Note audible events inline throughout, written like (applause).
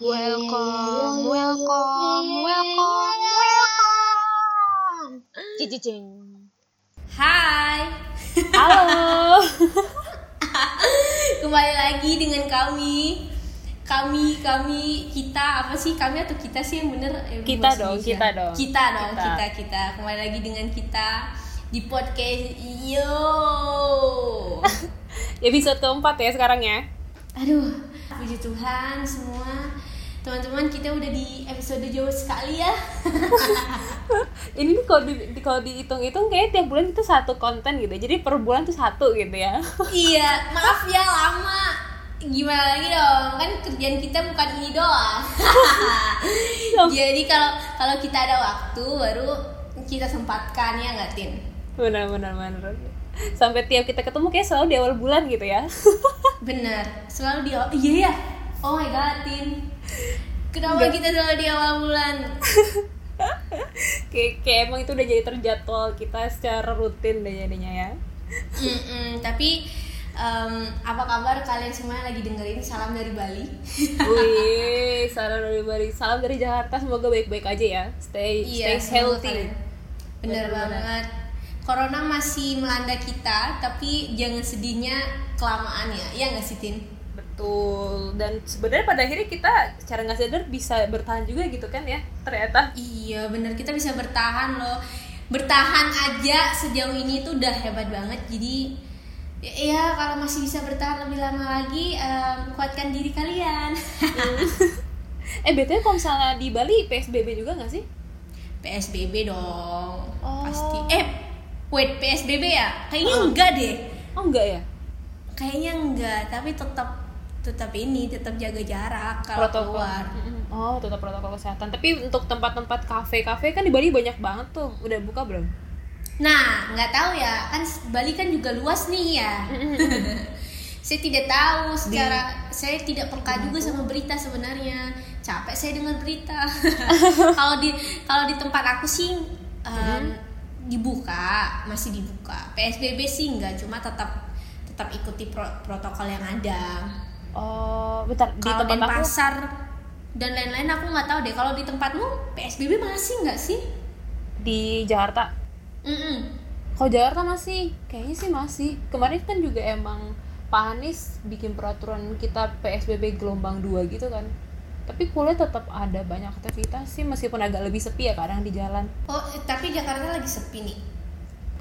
Welcome, welcome, welcome, welcome. Cicing. Hai, Halo. (laughs) kembali lagi dengan kami. Kami, kami, kita apa sih? Kami atau kita sih yang bener? Eh, Kita dong, kita dong. Kita dong, Kita. kita. kita, Kembali lagi dengan kita di podcast Yo. (laughs) Episode keempat ya sekarang ya. Aduh, puji Tuhan semua. Teman-teman, kita udah di episode jauh sekali ya. (laughs) Ini nih kalau di, kalau dihitung-hitung kayak tiap bulan itu satu konten gitu. Jadi per bulan tuh satu gitu ya. (laughs) iya, maaf ya lama. Gimana lagi dong? Kan kerjaan kita bukan ini doang. (laughs) Jadi kalau kalau kita ada waktu baru kita sempatkan ya nggak Tin? Benar benar benar. Sampai tiap kita ketemu kayak selalu di awal bulan gitu ya. Bener, selalu di awal. Iya ya. Oh my god, Tin. Kenapa kita selalu di awal bulan? (laughs) kayak, kayak emang itu udah jadi terjadwal kita secara rutin deh jadinya ya. Mm-mm, tapi em, apa kabar kalian semua yang lagi dengerin? Salam dari Bali. (laughs) Wih, salam dari Bali, salam dari Jakarta. Semoga baik-baik aja ya. Stay stay Iya, semoga healthy. kalian- Bener banget. Corona masih melanda kita, tapi jangan sedihnya kelamaan ya. Iya nggak sih Tin? Betul. Dan sebenarnya pada akhirnya kita secara nggak sadar bisa bertahan juga gitu kan ya. Ternyata. Iya bener kita bisa bertahan loh Bertahan aja sejauh ini tuh udah hebat banget Jadi ya kalau masih bisa bertahan lebih lama lagi em, Kuatkan diri kalian (laughs) Eh BTW kalau misalnya di Bali PSBB juga nggak sih? PSBB dong Oh. Pasti Eh wait PSBB ya? Kayaknya enggak deh Oh enggak ya? Kayaknya enggak Tapi tetap tetap ini tetap jaga jarak kalau keluar Mm-mm. Oh tetap protokol kesehatan. Tapi untuk tempat-tempat kafe-kafe kan di Bali banyak banget tuh. Udah buka belum? Nah, nggak tahu ya, kan Bali kan juga luas nih ya. (laughs) saya tidak tahu secara saya tidak peka juga sama berita sebenarnya. Capek saya dengar berita. (laughs) (laughs) kalau di kalau di tempat aku sih em, dibuka, masih dibuka. PSBB sih enggak, cuma tetap tetap ikuti pro- protokol yang ada. Oh bentar di Kalau tempat aku. Denpasar dan lain-lain aku nggak tahu deh. Kalau di tempatmu PSBB masih nggak sih? Di Jakarta. Mm-mm. Kalau Jakarta masih, kayaknya sih masih. Kemarin kan juga emang Pak Anies bikin peraturan kita PSBB gelombang 2 gitu kan. Tapi kuliah tetap ada banyak aktivitas sih meskipun agak lebih sepi ya kadang di jalan. Oh, tapi Jakarta lagi sepi nih.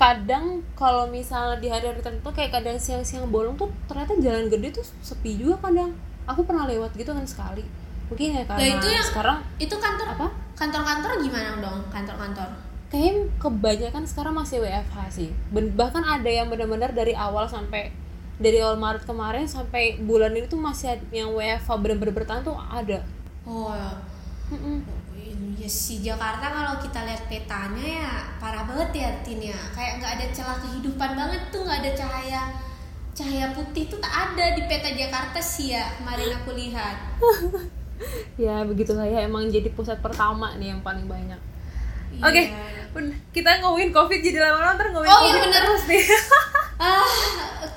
Kadang kalau misalnya di hari-hari tertentu kayak kadang siang-siang bolong tuh ternyata jalan gede tuh sepi juga kadang. Aku pernah lewat gitu kan sekali. Mungkin ya karena itu yang- sekarang Itu kantor apa? Kantor-kantor gimana dong? Kantor-kantor. Kayaknya kebanyakan sekarang masih WFH sih. Bahkan ada yang benar-benar dari awal sampai dari awal Maret kemarin sampai bulan ini tuh masih yang WFH benar-benar bertahan tuh ada. Oh, Mm-mm. Ya si Jakarta kalau kita lihat petanya ya parah banget ya Tin ya. Kayak nggak ada celah kehidupan banget tuh, nggak ada cahaya cahaya putih tuh tak ada di peta Jakarta sih ya kemarin aku lihat. (laughs) Ya begitulah ya emang jadi pusat pertama nih yang paling banyak. Iya. Oke, udah, kita ngomongin COVID jadi lama-lama ntar ngomongin Oh, iya COVID bener. terus nih. (laughs) Ah,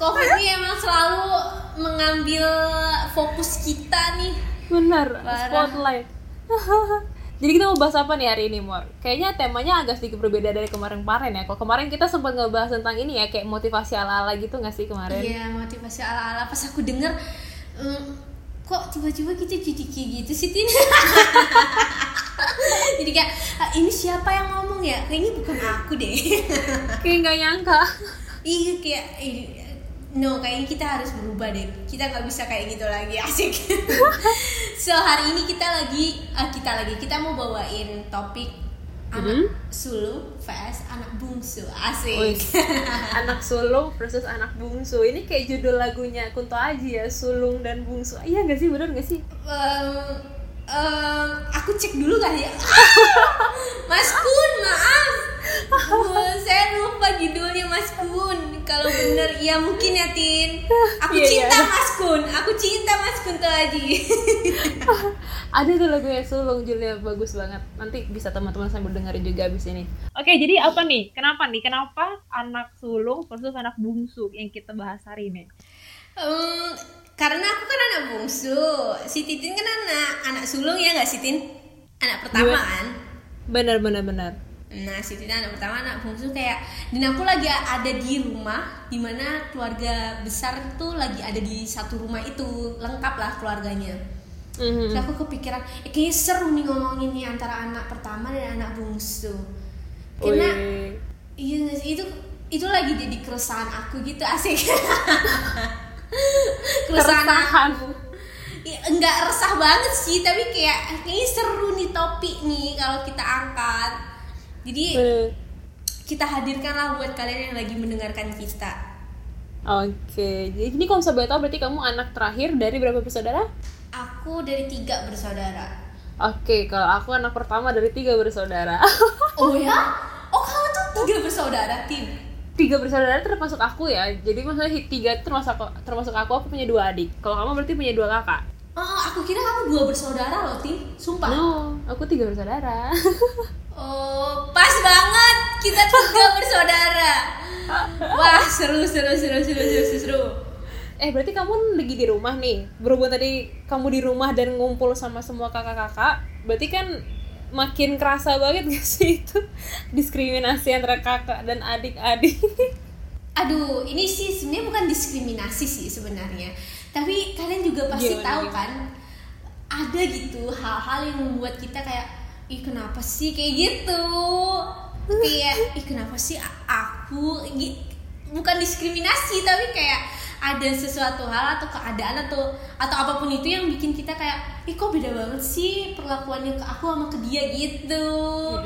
COVID ini emang selalu mengambil fokus kita nih. Bener, Parah. spotlight. (laughs) Jadi kita mau bahas apa nih hari ini, Mor? Kayaknya temanya agak sedikit berbeda dari kemarin-kemarin ya. Kalau kemarin kita sempat ngebahas tentang ini ya, kayak motivasi ala-ala gitu nggak sih kemarin? Iya motivasi ala-ala pas aku denger "Hmm, kok tiba-tiba kita jadi kayak gitu sih Tin (laughs) jadi kayak "Ah, ini siapa yang ngomong ya kayaknya bukan aku deh Kayak nggak nyangka. iya kayak no kayaknya kita harus berubah deh. Kita nggak bisa kayak gitu lagi (laughs) asik. So hari ini kita lagi ah, kita lagi. Kita mau bawain topik anak Mhm. sulung vs anak bungsu. Asik. (laughs) Anak sulung versus anak bungsu. Ini kayak judul lagunya Kunto Aji ya, sulung dan bungsu. Iya nggak sih, bener nggak sih? Em, em, aku cek dulu kali ya. (laughs) Mas Kun maaf saya lupa judulnya Mas Kun kalau bener iya mungkin ya Tin aku Iya, cinta iya. Mas Kun aku cinta Mas Kun tuh Aji (laughs) Ada tuh lagunya sulung, judulnya bagus banget. Nanti bisa teman-teman sambil dengerin juga abis ini. Oke, jadi apa nih? Kenapa nih? Kenapa anak sulung versus anak bungsu yang kita bahas hari ini? Em, karena aku kan anak bungsu si Titin kan anak anak sulung ya nggak sih Tin anak pertama kan benar benar benar Nah, si Tina anak pertama anak bungsu kayak dan aku lagi ada di rumah di mana keluarga besar tuh lagi ada di satu rumah itu lengkap lah keluarganya. Mhm. Terus aku kepikiran, eh, kayaknya seru nih ngomongin nih antara anak pertama dan anak bungsu. Karena Wih. iya nggak sih? itu itu lagi jadi keresahan aku gitu asik. (laughs) Keresahan. aku. Ya, enggak resah banget sih, tapi kayak kayaknya seru nih topik nih kalau kita angkat. Jadi Bener. kita hadirkanlah buat kalian yang lagi mendengarkan kita. Oke, jadi ini kalau boleh tahu berarti kamu anak terakhir dari berapa bersaudara? Aku dari tiga bersaudara. Oke, kalau aku anak pertama dari tiga bersaudara. (laughs) Oh ya? Oh kamu tuh tiga bersaudara, Tim? tiga bersaudara termasuk aku ya. Jadi maksudnya tiga termasuk termasuk aku, aku punya dua adik. Kalau kamu berarti punya dua kakak. Oh, aku kira kamu dua bersaudara loh, Tim. Sumpah. No, aku tiga bersaudara. (laughs) Oh, pas banget. Kita tiga (laughs) bersaudara. Wah, seru, seru, seru, seru, seru, seru. eh, berarti kamu lagi di rumah nih. Berhubung tadi kamu di rumah dan ngumpul sama semua kakak-kakak, berarti kan makin kerasa banget gak sih itu diskriminasi antara kakak dan adik-adik? (laughs) Aduh, ini sih sebenarnya bukan diskriminasi sih sebenarnya. Tapi kalian juga pasti Gimana, tahu gimana? kan, ada gitu hal-hal yang membuat kita kayak, ih kenapa sih kayak gitu? Kayak, ih kenapa sih aku? Bukan diskriminasi, tapi kayak ada sesuatu hal atau keadaan atau atau apa pun itu yang bikin kita kayak, ih kok beda banget sih perlakuannya ke aku sama ke dia gitu.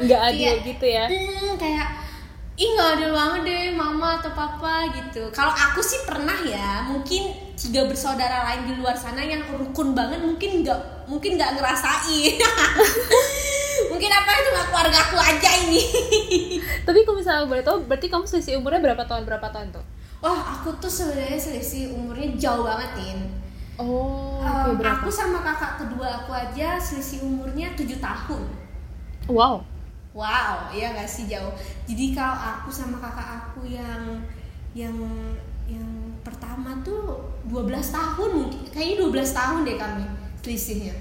Nggak adil Kayak, gitu ya? Hmm, kayak ih nggak adil banget deh mama atau papa gitu kalau aku sih pernah ya mungkin tiga bersaudara lain di luar sana yang rukun banget mungkin nggak mungkin nggak ngerasain (laughs) mungkin apa itu keluarga aku aja ini (laughs) Tapi kalau misalnya boleh tahu, berarti kamu selisih umurnya berapa tahun berapa tahun tuh? wah aku tuh sebenarnya selisih umurnya jauh banget tin Oh, Um, oke berapa? aku sama kakak kedua aku aja selisih umurnya 7 tahun Wow. Wow, iya gak sih jauh. Jadi kalau aku sama kakak aku yang yang yang pertama tuh 12 tahun mungkin kayaknya 12 tahun deh kami selisihnya.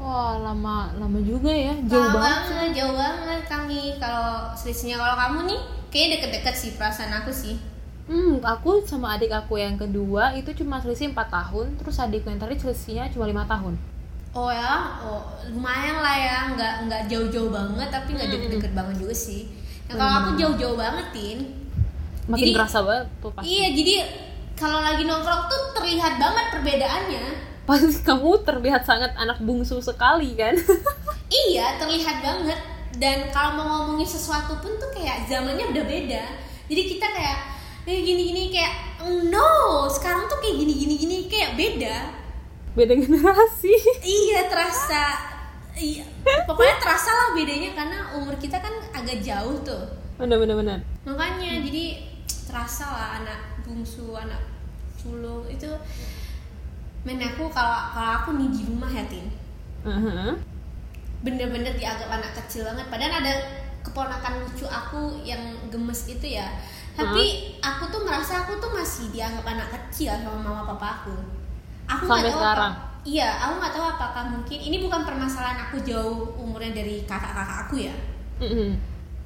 Wah, lama lama juga ya. Jauh Lama banget. banget, jauh banget kami kalau selisihnya. Kalau kamu nih kayaknya deket-deket sih perasaan aku sih. Hmm, aku sama adik aku yang kedua itu cuma selisih 4 tahun, terus adikku yang tadi selisihnya cuma lima tahun. Oh ya, oh lumayan lah ya, nggak nggak jauh-jauh banget tapi nggak Mm-mm. deket-deket banget juga sih. Nah, kalau aku jauh-jauh banget tin. Makin Jadi- kerasa banget tuh pasti. Iya, jadi kalau lagi nongkrong tuh terlihat banget perbedaannya. Pasti (laughs) kamu terlihat sangat anak bungsu sekali kan? (laughs) Iya, terlihat banget. Dan kalau mau ngomongin sesuatu pun tuh kayak zamannya udah beda. Jadi kita kayak eh gini-gini kayak no, sekarang tuh kayak gini-gini gini kayak beda. Beda generasi. (laughs) Iya, terasa iya, pokoknya terasa lah bedanya karena umur kita kan agak jauh tuh. Bener bener bener. Makanya jadi terasa lah anak bungsu, anak sulung itu men aku kalau kalau aku nih di rumah ya Tin Uh-huh. bener-bener dianggap anak kecil banget padahal ada keponakan lucu aku yang gemes itu ya tapi aku tuh merasa aku tuh masih dianggap anak kecil sama mama papa aku aku nggak tahu sekarang? apa- iya aku nggak tahu apakah mungkin ini bukan permasalahan aku jauh umurnya dari kakak-kakak aku ya Mhm.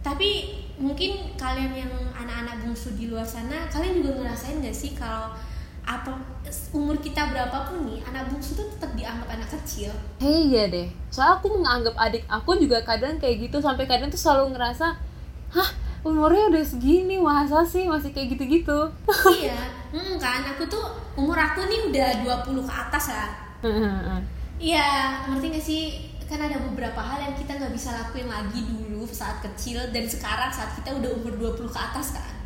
tapi mungkin kalian yang anak-anak bungsu di luar sana kalian juga ngerasain gak sih kalau apa umur kita berapapun nih anak bungsu tuh tetap dianggap anak kecil. Hei iya deh. Soalnya aku menganggap adik aku juga kadang kayak gitu sampai kadang tuh selalu ngerasa, hah umurnya udah segini masa sih masih kayak gitu-gitu. (laughs) iya. Hmm, kan? Aku tuh umur aku nih udah 20 ke atas lah iya ngerti gak sih? Kan ada beberapa hal yang kita nggak bisa lakuin lagi dulu saat kecil dan sekarang saat kita udah umur 20 ke atas kan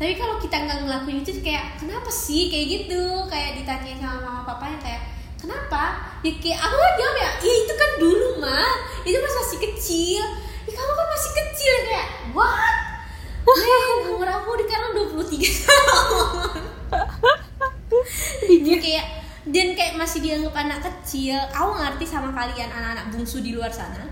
tapi kalau kita nggak ngelakuin itu kayak kenapa sih? Kayak gitu kayak ditanya sama mama papa yang kayak kenapa? Ya kayak aku kan jawab ya ya itu kan dulu mah itu pas masih kecil. Ya kamu kan masih kecil kayak what? Men, umur aku sekarang 23 tahun. Dia kayak dan kayak masih dianggap anak kecil aku ngerti sama kalian anak-anak bungsu di luar sana.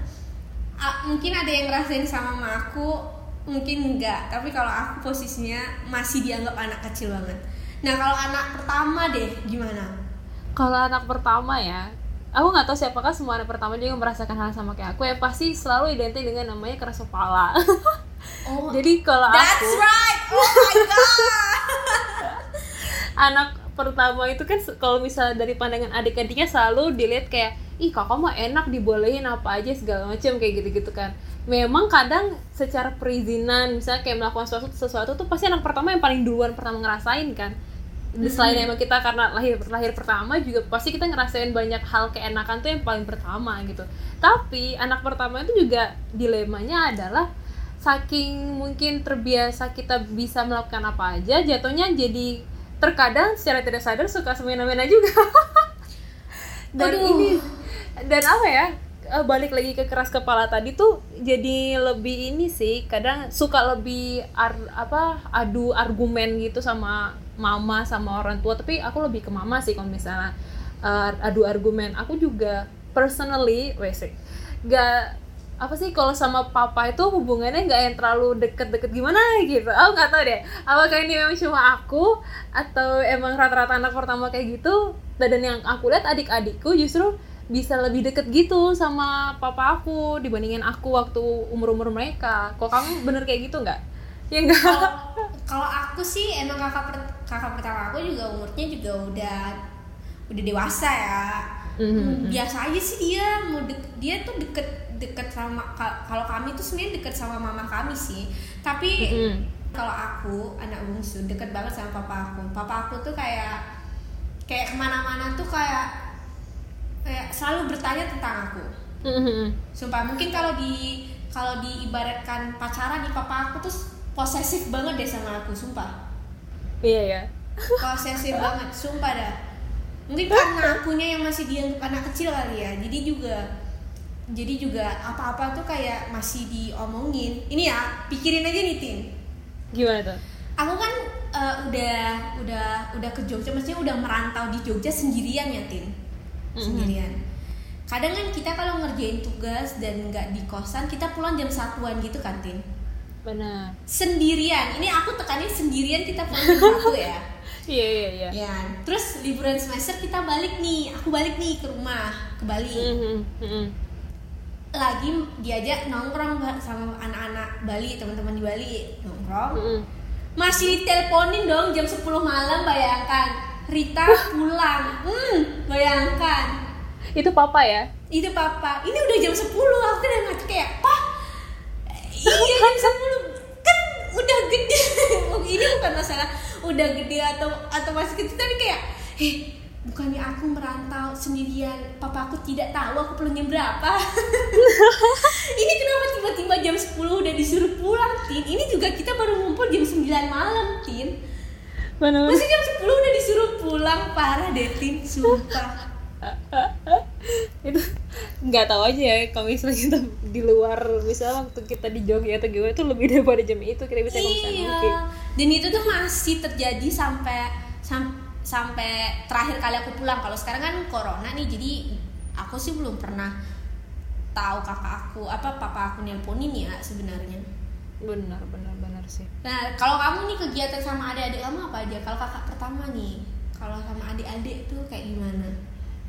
Mungkin ada yang ngerasain sama mama aku mungkin enggak tapi kalau aku posisinya masih dianggap anak kecil banget. Nah kalau anak pertama deh gimana? Kalau anak pertama ya, aku nggak tahu siapakah semua anak pertama juga merasakan hal sama kayak aku ya pasti selalu identik dengan namanya keras kepala. Oh (laughs) jadi kalau that's aku right! Oh my (laughs) god! Anak pertama itu kan kalau misalnya dari pandangan adik-adiknya selalu dilihat kayak ih kakak mah enak dibolehin apa aja segala macam kayak gitu-gitu kan memang kadang secara perizinan misalnya kayak melakukan sesuatu sesuatu tuh pasti anak pertama yang paling duluan pertama ngerasain kan. Selain emang kita karena lahir lahir pertama juga pasti kita ngerasain banyak hal keenakan tuh yang paling pertama gitu. Tapi anak pertama itu juga dilemanya adalah saking mungkin terbiasa kita bisa melakukan apa aja jatuhnya jadi terkadang secara tidak sadar suka semena-mena juga. (laughs) Dan Aduh. ini dan apa ya eh, balik lagi ke keras kepala tadi tuh jadi lebih ini sih kadang suka lebih ar- apa adu argumen gitu sama mama sama orang tua. Tapi aku lebih ke mama sih kalau misalnya eh, adu argumen. Aku juga personally wes gak apa sih kalau sama papa itu hubungannya nggak yang terlalu deket-deket gimana gitu. Aku nggak tahu deh apakah ini memang cuma aku atau emang rata-rata anak pertama kayak gitu? Dan yang aku lihat adik-adikku justru bisa lebih deket gitu sama papa aku dibandingin aku waktu umur-umur mereka. Kok kamu bener kayak gitu nggak? Ya enggak kalau aku sih emang kakak per- kakak pertama aku juga umurnya juga udah udah dewasa ya. Mhm. biasa aja sih dia mau dek- dia tuh deket deket sama kal- kalau kami tuh sebenarnya deket sama mama kami sih. Tapi Mhm. kalau aku anak bungsu deket banget sama papa aku. Papa aku tuh kayak kayak ke mana-mana tuh kayak kayak selalu bertanya tentang aku. Mhm. sumpah mungkin kalau di kalau diibaratkan pacaran nih papa aku tuh posesif banget deh sama aku sumpah. Iya ya posesif (laughs) banget sumpah dah. Mungkin karena akunya yang masih dianggap anak kecil kali ya jadi juga jadi juga apa-apa tuh kayak masih diomongin. Ini ya pikirin aja nih Tin. Gimana tuh? Aku kan eh, udah udah udah ke Jogja maksudnya udah merantau di Jogja sendirian ya Tin Mhm. sendirian. Kadang kan kita kalau ngerjain tugas dan nggak di kosan kita pulang jam satuan gitu kan Tin? Benar. Sendirian. Ini aku tekanin sendirian kita pulang jam satu ya? (laughs) Iya iya iya. Ya terus liburan semester kita balik nih. Aku balik nih ke rumah ke Bali. Mhm. Mhm. lagi diajak nongkrong sama anak-anak Bali teman-teman di Bali. Nongkrong. Mhm. masih diteleponin dong jam 10 malam bayangkan Rita pulang. Hmm bayangkan. Itu papa ya? Itu papa. Ini udah jam 10 aku udah ngaca kayak pak iya jam 10 kan udah gede. (laughs) Ini bukan masalah udah gede atau atau masih kecil tapi kayak eh bukannya aku merantau sendirian? Papa aku tidak tahu aku pulangnya berapa. (laughs) Ini kenapa tiba-tiba jam 10 udah disuruh pulang tin? Ini juga kita baru ngumpul jam 9 malam tin benar masih jam 10 udah disuruh pulang. Parah deh tin sumpah. Itu nggak tahu aja ya kalau misalnya kita di luar misalnya waktu kita di Jogja atau gimana itu lebih daripada jam itu kita bisa iya. mungkin. Dan itu tuh masih terjadi sampai sam- sampai terakhir kali aku pulang. Kalau sekarang kan corona nih jadi aku sih belum pernah tahu kakak aku apa papa aku nelponin ya sebenarnya benar benar benar sih nah kalau kamu nih kegiatan sama adik-adik kamu apa aja kalau kakak pertama nih kalau sama adik-adik tuh kayak gimana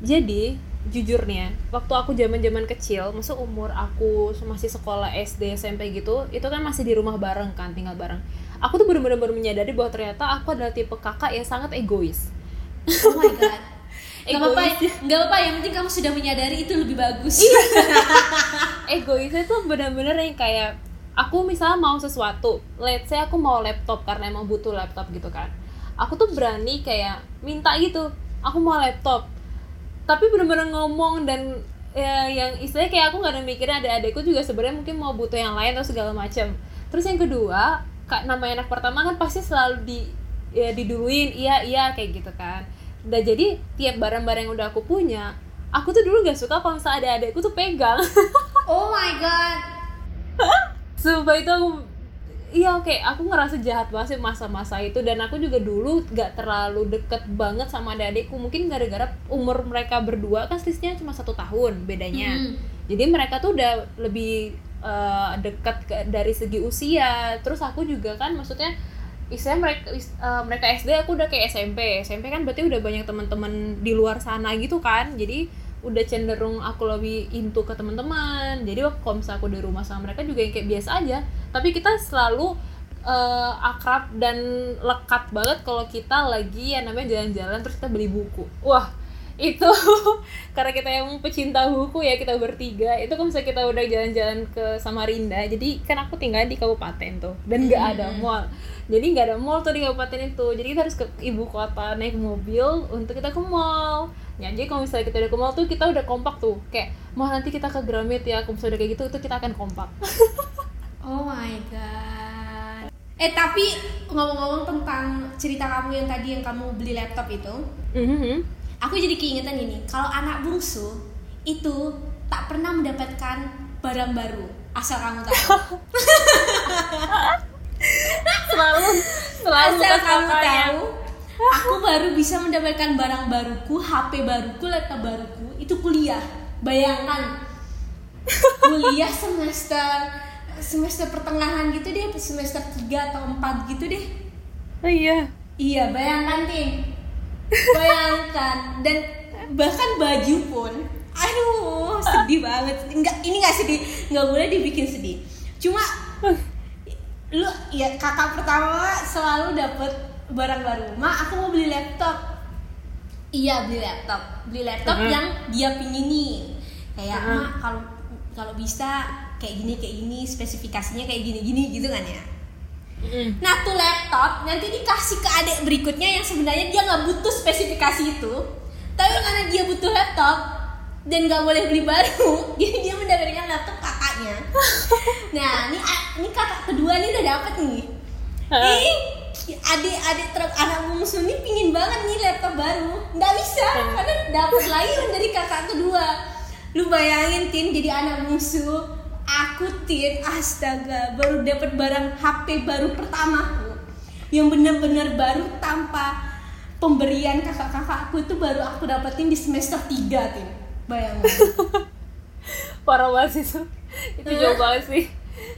jadi jujur nih ya waktu aku zaman zaman kecil masuk umur aku masih sekolah SD SMP gitu itu kan masih di rumah bareng kan tinggal bareng aku tuh bener-bener baru menyadari bahwa ternyata aku adalah tipe kakak yang sangat egois oh my god (laughs) Gak apa-apa, Egois. gak apa-apa. Yang penting kamu sudah menyadari itu lebih bagus. (laughs) egoisnya tuh bener-bener yang kayak aku misalnya mau sesuatu let's say aku mau laptop karena emang butuh laptop gitu kan. Aku tuh berani kayak minta gitu aku mau laptop. Tapi bener-bener ngomong dan ya, yang istilahnya kayak aku nggak ada mikirnya ada adekku juga sebenarnya mungkin mau butuh yang lain atau segala macam terus yang kedua kak namanya anak pertama kan pasti selalu di ya diduluin iya iya kayak gitu kan. Udah jadi tiap barang-barang yang udah aku punya aku tuh dulu gak suka kalau misalnya ada adekku tuh pegang. Oh my god. Sumpah itu aku Iya oke, aku ngerasa jahat banget sih masa-masa itu dan aku juga dulu gak terlalu deket banget sama adik-adikku mungkin gara-gara umur mereka berdua kan selisihnya cuma satu tahun bedanya. Mm. Jadi mereka tuh udah lebih eh, dekat ke- dari segi usia. Terus aku juga kan maksudnya istilahnya mereka is- eh, mereka SD aku udah kayak SMP. SMP kan berarti udah banyak teman-teman di luar sana gitu kan. Jadi udah cenderung aku lebih into ke teman-teman. Jadi waktu kalau misalnya aku di rumah sama mereka juga yang kayak biasa aja. Tapi kita selalu eh, akrab dan lekat banget kalau kita lagi yang namanya jalan-jalan terus kita beli buku. Wah itu (laughs) karena kita yang pecinta buku ya kita bertiga. Itu kalau misalnya kita udah jalan-jalan ke Samarinda jadi kan aku tinggal di kabupaten tuh dan nggak ada mall. Jadi nggak ada mall tuh di kabupaten itu. Jadi kita harus ke ibu kota naik mobil untuk kita ke mall. Ya jadi kalau misalnya kita udah ke mall tuh kita udah kompak tuh. Kayak mau nanti kita ke Gramet ya. Kalau misalnya udah kayak gitu itu kita akan kompak. (laughs) Oh my god. Eh tapi ngomong-ngomong tentang cerita kamu yang tadi yang kamu beli laptop itu, Mhm. Aku jadi keingetan ini. Kalau anak bungsu itu tak pernah mendapatkan barang baru asal kamu tahu. (laughs) selalu selalu asal kamu tahu, aku baru bisa mendapatkan barang baruku, HP baruku, laptop baruku itu kuliah. Bayangkan (laughs) kuliah semester semester pertengahan gitu deh, semester 3 atau 4 gitu deh. oh iya Iya, bayangkan Tin. Bayangkan dan bahkan baju pun aduh, sedih banget. Enggak, ini enggak sedih. Enggak boleh dibikin sedih. Cuma lu ya kakak pertama selalu dapet barang baru. Ma, aku mau beli laptop. Iya, beli laptop. Beli laptop Mhm. yang dia pinginin. Kayak, Mhm. "Ma, kalau kalau bisa kayak gini kayak gini, spesifikasinya kayak gini-gini gitu kan ya." Mm. Nah tuh laptop nanti dikasih ke adik berikutnya yang sebenarnya dia nggak butuh spesifikasi itu, tapi karena dia butuh laptop dan nggak boleh beli baru, (laughs) jadi dia mendapatkan laptop kakaknya. (laughs) Nah ini ini kakak kedua nih udah dapet nih. Ih adik-adik truk anak bungsu nih pingin banget nih laptop baru, nggak bisa karena dapet lagi yang dari kakak kedua. Lu bayangin tin jadi anak bungsu aku tin astaga baru dapat barang HP baru pertamaku yang benar-benar baru tanpa pemberian kakak-kakakku itu baru aku dapetin di semester 3 tin. Bayangin. (laughs) Parah banget sih itu itu jauh banget sih.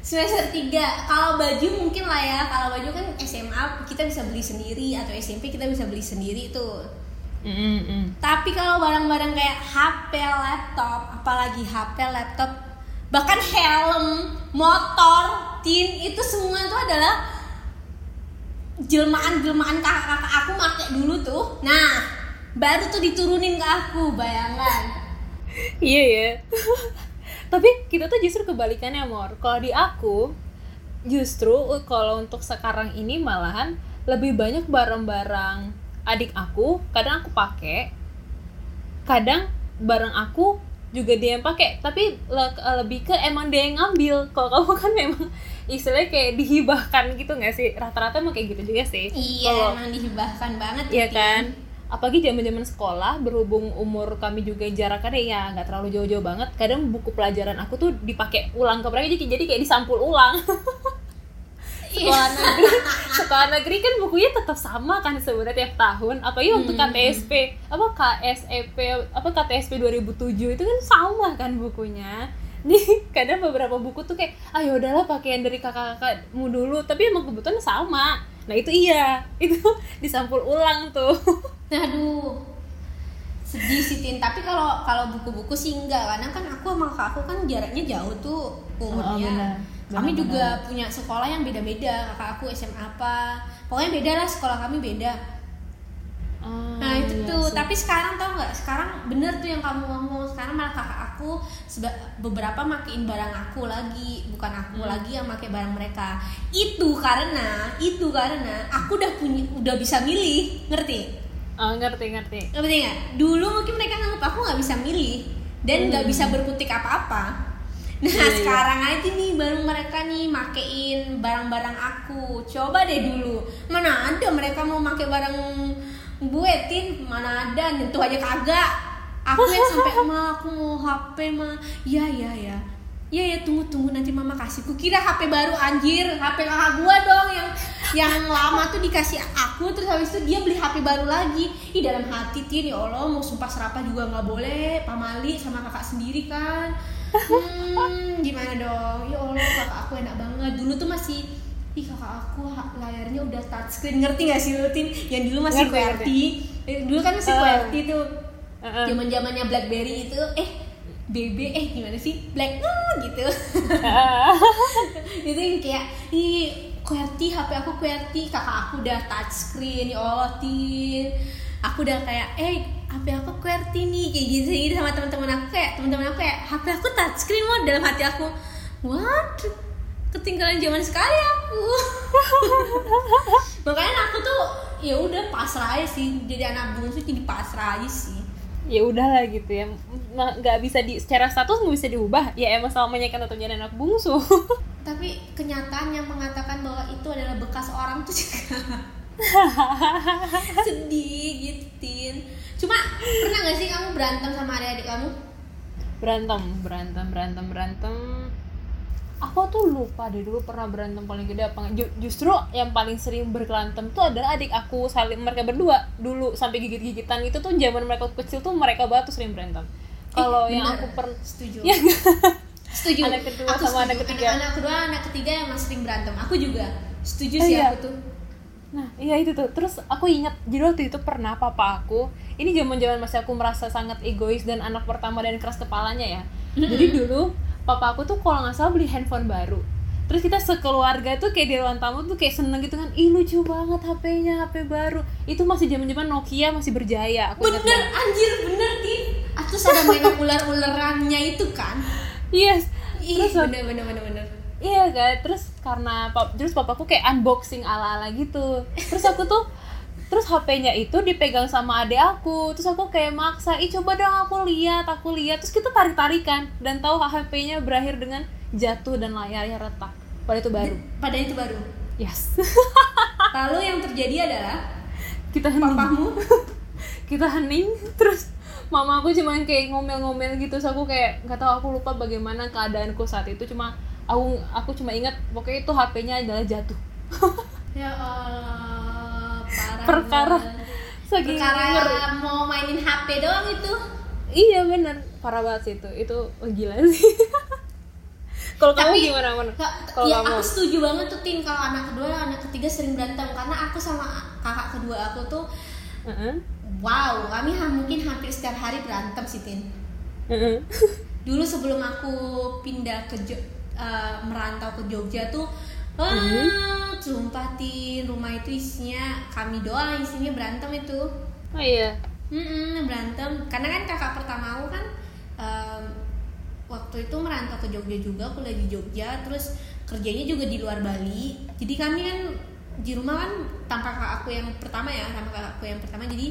Semester 3 kalau baju mungkin lah ya. Kalau baju kan SMA kita bisa beli sendiri. Atau SMP kita bisa beli sendiri tuh. Mm-mm. Tapi kalau barang-barang kayak HP, laptop, apalagi HP, laptop, bahkan helm, motor, tin itu semua itu adalah jelmaan-jelmaan kakak-kakak aku pakai dulu tuh. Nah, baru tuh diturunin ke aku, bayangan. Iya ya. (laughs) Tapi kita tuh justru kebalikannya, Mor. Kalau di aku, justru kalau untuk sekarang ini malahan lebih banyak barang-barang adik aku, kadang aku pakai, kadang barang aku juga dia yang pakai. Tapi le- lebih ke emang dia yang ngambil. Kalau kamu (laughs) kan memang istilahnya kayak dihibahkan gitu nggak sih? Rata-rata emang kayak gitu juga sih. Iya, Kalau- emang dihibahkan banget Iya Tin. kan? Apalagi zaman-zaman sekolah, berhubung umur kami juga jaraknya ya nggak terlalu jauh-jauh banget. Kadang buku pelajaran aku tuh dipakai ulang ke mereka jadi, jadi kayak disampul ulang. (laughs) Iya. sekolah negeri, (laughs) sekolah negeri kan bukunya tetap sama kan sebenarnya tiap tahun. Apalagi untuk Hmm. KTSP, apa KSEP, apa KTSP 2007 itu kan sama kan bukunya. (laughs) Nih kadang beberapa buku tuh kayak, ah udahlah pakai yang dari kakak-kakakmu dulu, tapi emang kebetulan sama. Nah itu iya, (laughs) itu disampul ulang tuh. Aduh. Sedih sih Tin, tapi kalau kalau buku-buku sih enggak karena kan aku sama kakakku kan jaraknya jauh tuh umurnya. Oh, benar. Kami juga benar. punya sekolah yang beda-beda. Kakak aku SMA apa? Pokoknya beda lah sekolah kami beda. Nah itu iya tuh, sih. tapi sekarang tau nggak? Sekarang bener tuh yang kamu ngomong. Sekarang malah kakak aku beberapa makein barang aku lagi, bukan aku Hmm. lagi yang make barang mereka. Itu karena, itu karena aku udah punya, udah bisa milih, ngerti? Oh, ngerti ngerti. Ngerti nggak? Dulu mungkin mereka nganggap aku nggak bisa milih dan nggak Hmm. bisa berkutik apa-apa. Nah Iya, iya. sekarang aja nih baru mereka nih makein barang-barang aku. Coba deh dulu, mana ada mereka mau make barang gue tin, mana ada nyentuh aja kagak. Aku yang sampai ma aku mau HP mah, ya ya ya. Ya ya tunggu tunggu nanti mama kasih. Kukira HP baru anjir, HP kakak gua dong yang yang lama tuh dikasih aku terus habis itu dia beli HP baru lagi. Ih dalam hati tin ya Allah mau sumpah serapah juga nggak boleh. Pamali sama kakak sendiri kan. Hmm, gimana dong? Ya Allah kakak aku enak banget. Dulu tuh masih Ih kakak aku layarnya udah touchscreen ngerti gak sih lu Tin? Yang dulu masih Ngerti, QWERTY Eh, Dulu kan masih Eh. QWERTY tuh Heeh. zaman zamannya BlackBerry itu eh BB eh gimana sih Black uh, gitu (laughs) itu yang kayak ih QWERTY HP aku QWERTY kakak aku udah touchscreen ya Allah tin aku udah kayak eh HP aku QWERTY nih kayak gitu gitu sama teman-teman aku kayak teman-teman aku kayak HP aku touchscreen mau dalam hati aku. What? Ketinggalan zaman sekali aku. (laughs) Makanya aku tuh ya udah pasrah aja sih. Jadi anak bungsu jadi pasrah aja sih. Ya udahlah gitu ya. Nggak bisa di secara status nggak bisa diubah. Ya emang selamanya kan tetap jadi anak bungsu. (laughs) Tapi kenyataan yang mengatakan bahwa itu adalah bekas orang tuh juga (laughs) sedih gitu tin cuma pernah gak sih kamu berantem sama adik-adik kamu? Berantem berantem berantem berantem. Aku tuh lupa deh dulu pernah berantem paling gede apa justru yang paling sering berkelantem tuh adalah adik aku saling mereka berdua. Dulu sampai gigit-gigitan itu tuh zaman mereka kecil tuh mereka batu sering berantem. Kalau Eh, yang bener. aku pernah setuju. (laughs) Ya setuju. Anak kedua Aku sama setuju. anak ketiga. anak, anak kedua anak ketiga yang masih sering berantem. Aku juga setuju Oh, sih iya. aku tuh Nah, iya itu tuh. Terus aku ingat jadi waktu itu pernah papa aku, ini zaman-zaman masih aku merasa sangat egois dan anak pertama dan keras kepalanya ya. Jadi dulu papa aku tuh kalau nggak salah beli handphone baru. Terus kita sekeluarga tuh kayak di ruang tamu tuh kayak seneng gitu kan, ih lucu banget HP-nya, HP baru. Itu masih zaman-zaman Nokia masih berjaya. Aku ingat bener banget. anjir bener tin terus ada mainan (laughs) ular-ularannya itu kan Yes. Ih, Terus bener bener bener bener Iya kan, terus karena pap, terus papaku kayak unboxing ala-ala gitu. Terus aku tuh terus HP-nya itu dipegang sama adik aku. Terus aku kayak maksa, "Ih, coba dong aku lihat, aku lihat." Terus kita tarik-tarikan dan tahu HP-nya berakhir dengan jatuh dan layarnya retak. Pada itu baru. pada itu baru Yes. (laughs) lalu yang terjadi adalah kita hening. papamu (laughs) Kita hening terus mama aku cuma kayak ngomel-ngomel gitu. Terus aku kayak nggak tahu aku lupa bagaimana keadaanku saat itu cuma aku aku cuma ingat pokoknya itu HP-nya adalah jatuh. (laughs) ya Allah parah Perkara saking perkara mau mainin HP doang itu Iya bener, parah banget sih itu. Itu oh, gila sih. (laughs) Kalau kamu gimana, Man? Kak, Kalau ya kamu? aku setuju banget tuh Tin kalau anak kedua anak ketiga sering berantem karena aku sama kakak kedua aku tuh Heeh. wow kami ha- mungkin hampir setiap hari berantem sih Tin Heeh. (laughs) dulu sebelum aku pindah ke Jo- eh, merantau ke Jogja tuh Mhm. ah, sumpah Tin rumah itu isinya kami doang isinya berantem itu Oh iya. Mm-mm, berantem karena kan kakak pertama aku kan em, waktu itu merantau ke Jogja juga kuliah di Jogja terus kerjanya juga di luar Bali jadi kami kan di rumah kan tanpa kakak aku yang pertama ya sama kakak aku yang pertama jadi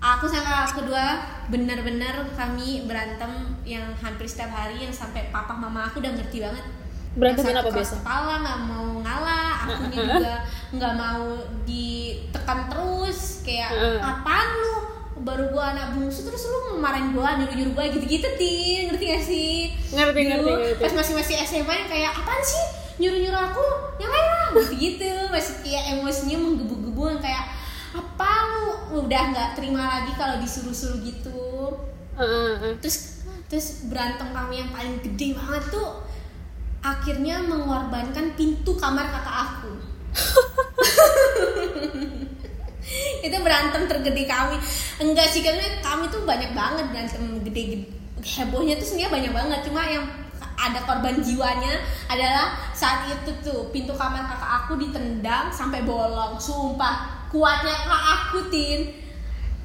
aku sama kedua benar-benar kami berantem yang hampir setiap hari yang sampai papa mama aku udah ngerti banget. Berantemin apa biasa? kepala nggak mau ngalah akunya (laughs) juga nggak mau ditekan terus kayak apaan lu? Baru gua anak bungsu terus lu marahin gua nyuruh nyuruh gua gitu-gitu tin ngerti gak sih? Ngerti, ngerti, Dulu, ngerti. pas masih masih SMA yang kayak apaan sih? Nyuruh nyuruh aku? Yang lain lah gitu gitu masih kayak emosinya menggebu-gebu yang kayak apa udah nggak terima lagi kalau disuruh-suruh gitu. Terus terus berantem kami yang paling gede banget tuh akhirnya mengorbankan pintu kamar kakak aku. (laughs) Itu berantem tergede kami. Enggak sih karena kami tuh banyak banget berantem gede, hebohnya tuh sebenarnya banyak banget. Cuma yang ada korban jiwanya adalah saat itu tuh pintu kamar kakak aku ditendang sampai bolong. Sumpah kuatnya kak aku tin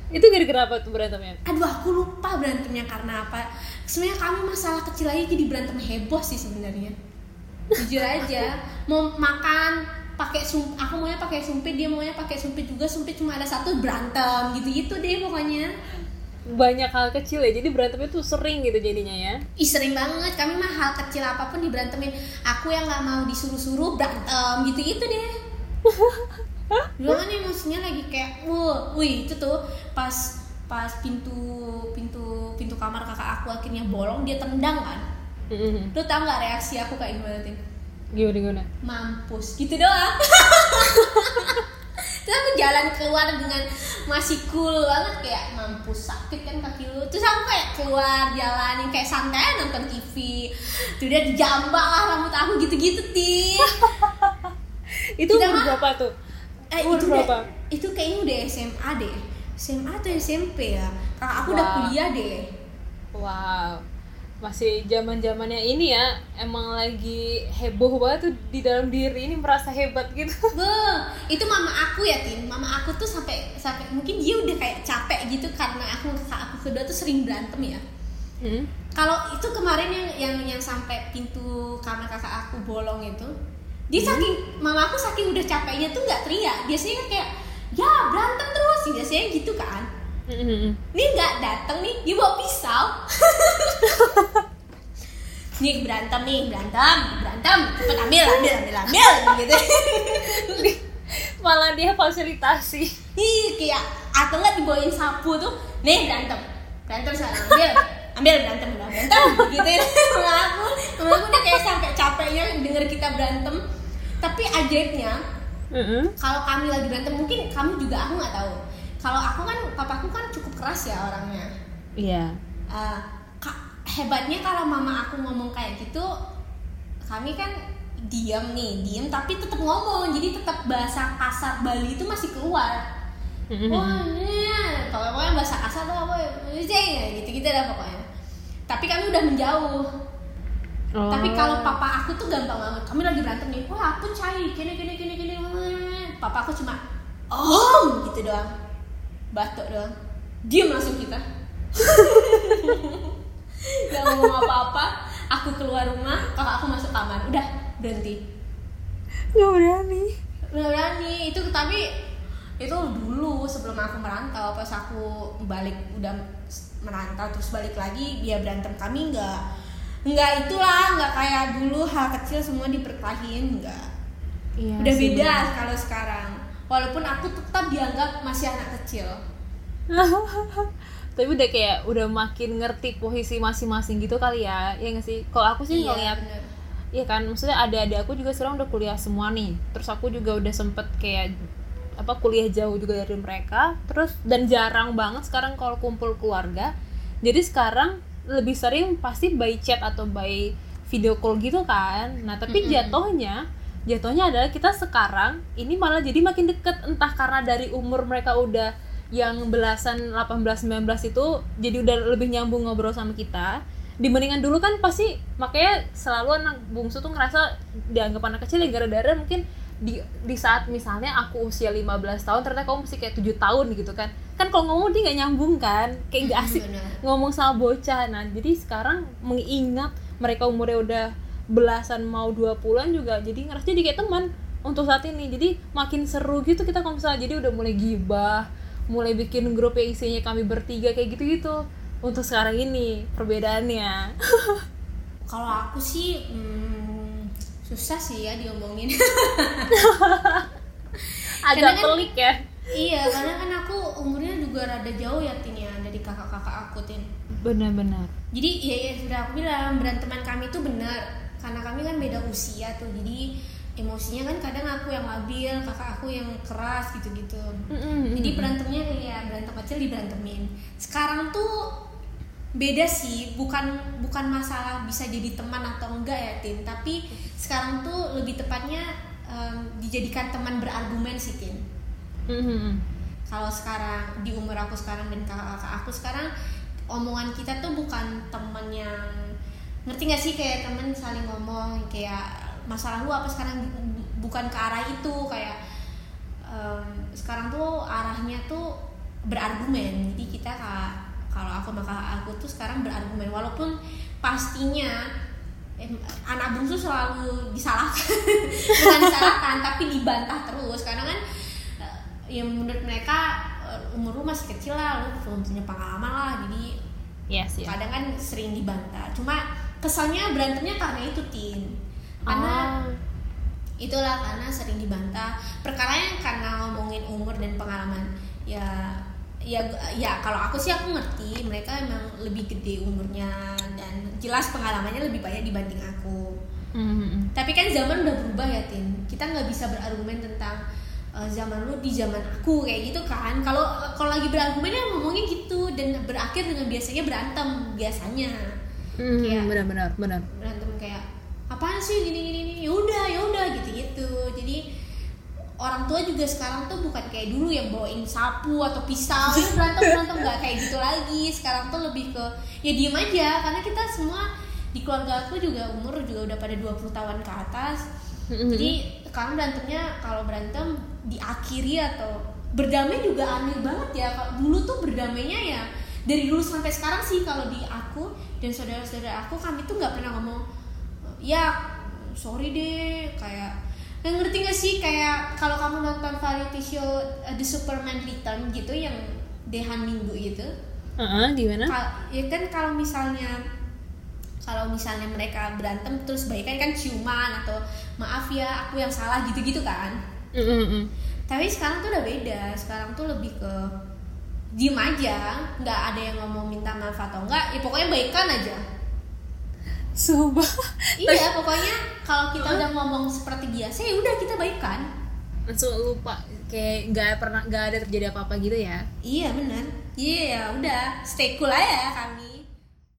Itu gara-gara apa tuh berantemnya? aduh aku lupa berantemnya karena apa. Sebenarnya kami masalah kecil aja jadi berantem heboh sih sebenarnya. Jujur aja mau makan pakai sum aku maunya pakai sumpit dia maunya pakai sumpit juga sumpit cuma ada satu berantem gitu gitu deh pokoknya. Banyak hal kecil ya, jadi berantemnya tuh sering gitu jadinya ya. Ih sering banget kami mah hal kecil apa pun diberantemin. Aku yang nggak mau disuruh-suruh berantem gitu gitu deh (laughs) dulu kan emosinya lagi kayak wuh wih itu tuh pas pas pintu pintu pintu kamar kakak aku akhirnya bolong dia tendang kan Heeh. lu tau nggak reaksi aku kayak gimana tim Gimana gimana? mampus gitu doang (laughs) terus aku jalan keluar dengan masih cool banget kayak mampus sakit kan kaki lu terus aku kayak keluar jalan yang kayak santai nonton TV tuh dia dijambak lah rambut aku gitu-gitu tim (laughs) Itu Kita mah- berapa tuh? Eh, Umur itu berapa? Udah, itu kayaknya udah SMA deh. SMA atau SMP ya? Kakak aku udah Wah. kuliah deh. Wow. Masih zaman zamannya ini ya emang lagi heboh banget tuh di dalam diri ini merasa hebat gitu. (laughs) Beuh, itu mama aku ya tin. Mama aku tuh sampai sampai mungkin dia udah kayak capek gitu karena aku kakak aku kedua tuh sering berantem ya. Hmm. kalau itu kemarin yang yang yang sampai pintu kamar kakak aku bolong itu dia saking mama aku saking udah capeknya tuh nggak teriak. Biasanya kan kayak ya berantem terus. Biasanya gitu kan. Hmm. nih nggak dateng nih dia bawa pisau. (laughs) Nih berantem nih berantem berantem. Cepet ambil ambil ambil ambil gitu. (laughs) Malah dia fasilitasi. Ih, kayak atau nggak dibawain sapu tuh? Nih berantem. Berantem sekarang ambil (laughs) ambil berantem udah berantem. (laughs) Gitu ya. Sama aku sama aku udah kayak sampai capeknya denger kita berantem. Tapi ajaibnya Mm-mm. kalau kami lagi berantem mungkin kamu juga aku nggak tahu. Kalau aku kan papaku kan cukup keras ya orangnya. Iya. Eh, ka- hebatnya kalau mama aku ngomong kayak gitu kami kan diam nih diam tapi tetap ngomong. Jadi tetap bahasa kasar Bali itu masih keluar. Wah iya. Kalau pokoknya bahasa kasar tuh apa ya? Gitu gitu dah pokoknya tapi kami udah menjauh. Oh. tapi kalau papa aku tuh gampang banget. Kami lagi berantem nih. Wah aku cair gini gini gini gini papa aku cuma om gitu doang. Batuk doang. Diam langsung kita. (laughs) Gak ngomong apa-apa. Aku keluar rumah kakak aku masuk kamar. Udah berhenti. Nggak berani. Udah berani. Itu tapi itu dulu sebelum aku merantau pas aku balik udah merantau terus balik lagi dia berantem kami nggak nggak itulah nggak kayak dulu hal kecil semua diperkelahiin nggak. Iya udah sih, beda kalau sekarang. Walaupun aku tetap dianggap masih anak kecil. (laughs) Tapi udah kayak udah makin ngerti posisi masing-masing gitu kali ya ya nggak sih? Kalau aku sih ngeliat bener. Iya kan, maksudnya ada-ada aku juga sekarang udah kuliah semua nih. Terus aku juga udah sempet kayak apa kuliah jauh juga dari mereka. Terus dan jarang banget sekarang kalau kumpul keluarga. Jadi sekarang lebih sering pasti by chat atau by video call gitu kan. Nah, tapi Mm-mm. jatuhnya jatuhnya adalah kita sekarang ini malah jadi makin deket entah karena dari umur mereka udah yang belasan 18 19 itu jadi udah lebih nyambung ngobrol sama kita dibandingkan dulu kan pasti makanya selalu anak bungsu tuh ngerasa dianggap anak kecil ya gara-gara mungkin di di saat misalnya aku usia 15 tahun ternyata kamu masih kayak tujuh tahun gitu kan. Kan kalau ngomong dia nggak nyambung kan kayak nggak asik Bener. ngomong sama bocah. Nah jadi sekarang mengingat mereka umurnya udah belasan mau 20-an juga jadi ngerasa jadi kayak teman untuk saat ini. Jadi makin seru gitu kita kalau misalnya jadi udah mulai gibah mulai bikin grup yang isinya kami bertiga kayak gitu-gitu. Untuk sekarang ini perbedaannya. (laughs) Kalau aku sih hmm, susah sih ya diomongin. (laughs) Agak kan- pelik ya. Iya karena kan aku umurnya juga rada jauh ya tin ya dari kakak-kakak aku tin. Benar-benar. Jadi ya, ya sudah aku bilang beranteman kami tuh benar. Karena kami kan beda usia tuh jadi emosinya kan kadang aku yang labil kakak aku yang keras gitu-gitu. Jadi berantemnya kayak berantem kecil diberantemin sekarang tuh beda sih bukan bukan masalah bisa jadi teman atau enggak ya tin. Tapi sekarang tuh lebih tepatnya em, dijadikan teman berargumen sih tin. Kalau sekarang di umur aku sekarang dan kakak-kakak aku sekarang omongan kita tuh bukan temen yang ngerti gak sih? Kayak temen saling ngomong kayak masalah lu apa sekarang? Bu- bukan ke arah itu kayak em, sekarang tuh arahnya tuh berargumen. Jadi kita ka- kalau aku kakak aku tuh sekarang berargumen walaupun pastinya em, anak bungsu selalu disalahkan (laughs) bukan disalahkan tapi dibantah terus. Karena kan eh, yang menurut mereka eh, umur lu masih kecil lah lu belum punya pengalaman lah jadi yes ya kadang kan sering dibantah. Cuma kesannya berantemnya karena itu tin. Karena Ah. itulah karena sering dibantah. Perkaranya karena ngomongin umur dan pengalaman ya ya ya kalau aku sih aku ngerti mereka emang lebih gede umurnya dan jelas pengalamannya lebih banyak dibanding aku. Mhm. tapi kan zaman udah berubah ya tin. Kita nggak bisa berargumen tentang eh, zaman lu di zaman aku kayak gitu kan. Kalau kalau lagi berargumen ya ngomongnya gitu dan berakhir dengan biasanya berantem biasanya. Mhm, Kayak- benar-benar benar. berantem kayak apaan sih gini gini gini? Ya udah ya udah gitu gitu jadi orang tua juga sekarang tuh bukan kayak dulu yang bawain sapu atau pisau ya berantem berantem. Nggak kayak gitu lagi. Sekarang tuh lebih ke ya diem aja. Karena kita semua di keluarga aku juga umur juga udah pada 20 tahun ke atas. Jadi sekarang berantemnya kalau berantem diakhiri atau berdamai juga aneh banget ya. Kalau dulu tuh berdamainya ya dari dulu sampai sekarang sih kalau di aku dan saudara-saudara aku kami tuh nggak pernah ngomong ya sorry deh. Kayak nggak ngerti gak sih? Kayak kalau kamu nonton variety show uh, The Superman Return gitu yang Dehan Minggu gitu. Heeh, gimana Kal- ya kan kalau misalnya kalau misalnya mereka berantem terus baikan kan ciuman atau maaf ya aku yang salah gitu-gitu kan. Mm, mm, mm. tapi sekarang tuh udah beda. Sekarang tuh lebih ke diem aja. Nggak ada yang ngomong minta maaf atau enggak ya pokoknya baikan aja Sumpah. Iya pokoknya kalau kita udah ngomong seperti biasa ya udah kita baikan langsung lupa kayak nggak pernah nggak ada terjadi apa apa gitu ya? Iya benar iya ya udah stay cool aja kami